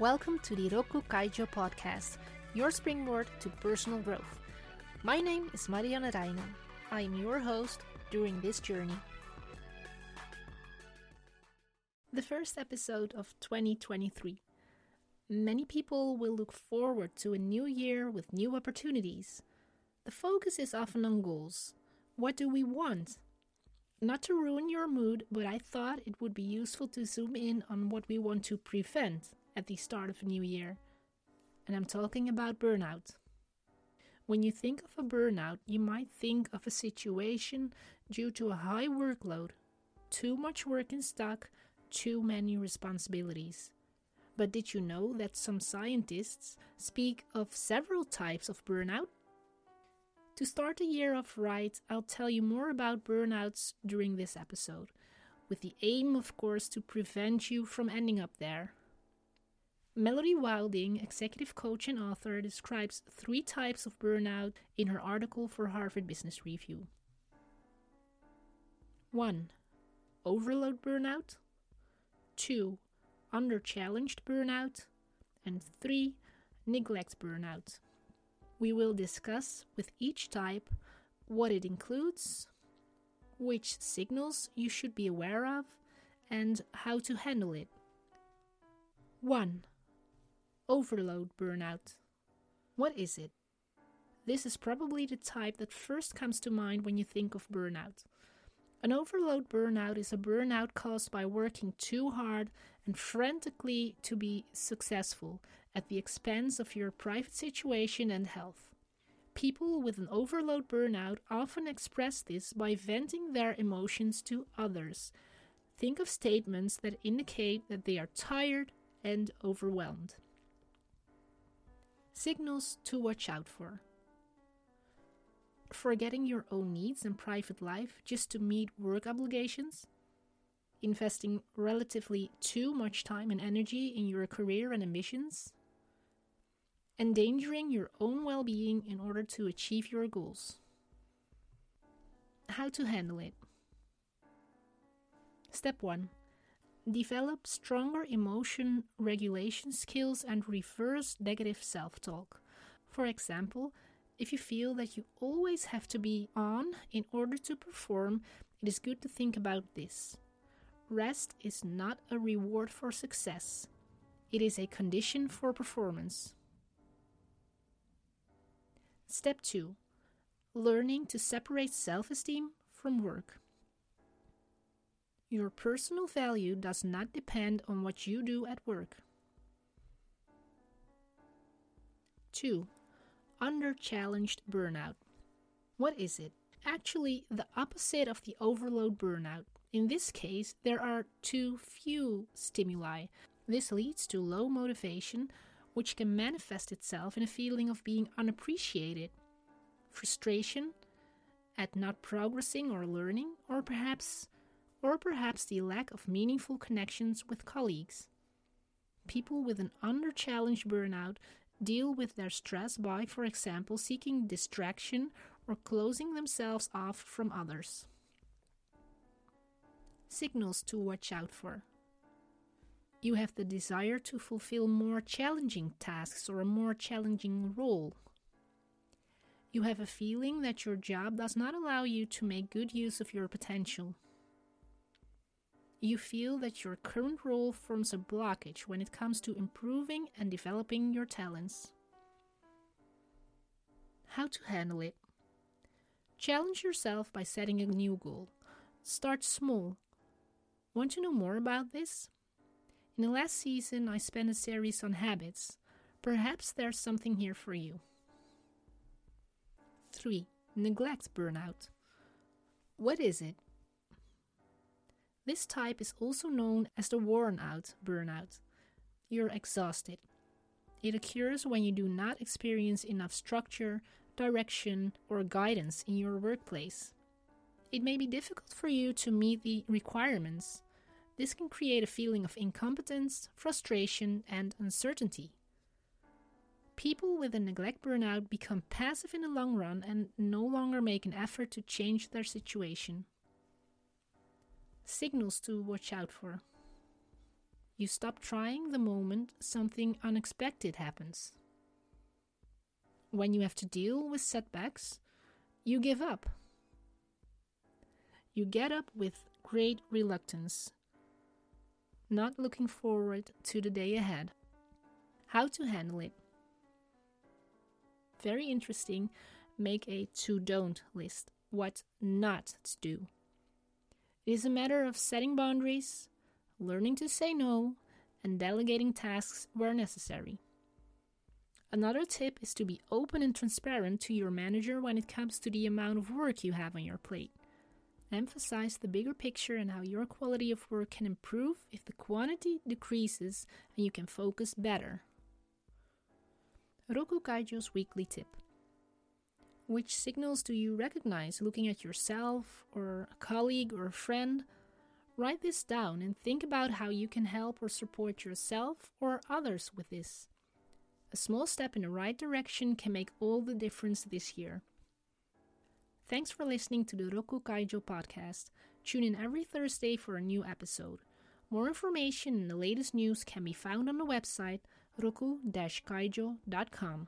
Welcome to the Rokku Kaijo podcast, your springboard to personal growth. My name is Marianne Reijnen. I am your host during this journey. The first episode of 2023. Many people will look forward to a new year with new opportunities. The focus is often on goals. What do we want? Not to ruin your mood, but I thought it would be useful to zoom in on what we want to prevent at the start of a new year. And I'm talking about burnout. When you think of a burnout, you might think of a situation due to a high workload, too much work in stock, too many responsibilities. But did you know that some scientists speak of several types of burnout? To start the year off right, I'll tell you more about burnouts during this episode, with the aim, of course, to prevent you from ending up there. Melody Wilding, executive coach and author, describes three types of burnout in her article for Harvard Business Review. 1. Overload burnout. 2. Under challenged burnout. And 3. Neglect burnout. We will discuss with each type what it includes, which signals you should be aware of, and how to handle it. 1 overload burnout. What is it? This is probably the type that first comes to mind when you think of burnout. An overload burnout is a burnout caused by working too hard and frantically to be successful at the expense of your private situation and health. People with an overload burnout often express this by venting their emotions to others. Think of statements that indicate that they are tired and overwhelmed. Signals to watch out for. Forgetting your own needs and private life just to meet work obligations. Investing relatively too much time and energy in your career and ambitions. Endangering your own well being in order to achieve your goals. How to handle it. Step 1 Develop stronger emotion regulation skills and reverse negative self talk. For example, if you feel that you always have to be on in order to perform, it is good to think about this. Rest is not a reward for success, it is a condition for performance. Step 2 Learning to separate self esteem from work. Your personal value does not depend on what you do at work. 2. Under challenged burnout. What is it? Actually, the opposite of the overload burnout. In this case, there are too few stimuli. This leads to low motivation, which can manifest itself in a feeling of being unappreciated, frustration at not progressing or learning, or perhaps or perhaps the lack of meaningful connections with colleagues. People with an under challenged burnout deal with their stress by, for example, seeking distraction or closing themselves off from others. Signals to watch out for. You have the desire to fulfill more challenging tasks or a more challenging role. You have a feeling that your job does not allow you to make good use of your potential. You feel that your current role forms a blockage when it comes to improving and developing your talents. How to handle it? Challenge yourself by setting a new goal. Start small. Want to know more about this? In the last season, I spent a series on habits. Perhaps there's something here for you. 3. Neglect burnout. What is it? This type is also known as the worn out burnout. You're exhausted. It occurs when you do not experience enough structure, direction, or guidance in your workplace. It may be difficult for you to meet the requirements. This can create a feeling of incompetence, frustration, and uncertainty. People with a neglect burnout become passive in the long run and no longer make an effort to change their situation signals to watch out for. You stop trying the moment something unexpected happens. When you have to deal with setbacks, you give up. You get up with great reluctance, not looking forward to the day ahead. How to handle it. Very interesting. Make a to don't list. What not to do. It is a matter of setting boundaries, learning to say no, and delegating tasks where necessary. Another tip is to be open and transparent to your manager when it comes to the amount of work you have on your plate. Emphasize the bigger picture and how your quality of work can improve if the quantity decreases and you can focus better. Rokku Kaijo's weekly tip. Which signals do you recognize looking at yourself or a colleague or a friend? Write this down and think about how you can help or support yourself or others with this. A small step in the right direction can make all the difference this year. Thanks for listening to the Rokku Kaijo podcast. Tune in every Thursday for a new episode. More information and the latest news can be found on the website rokku-kaijo.com.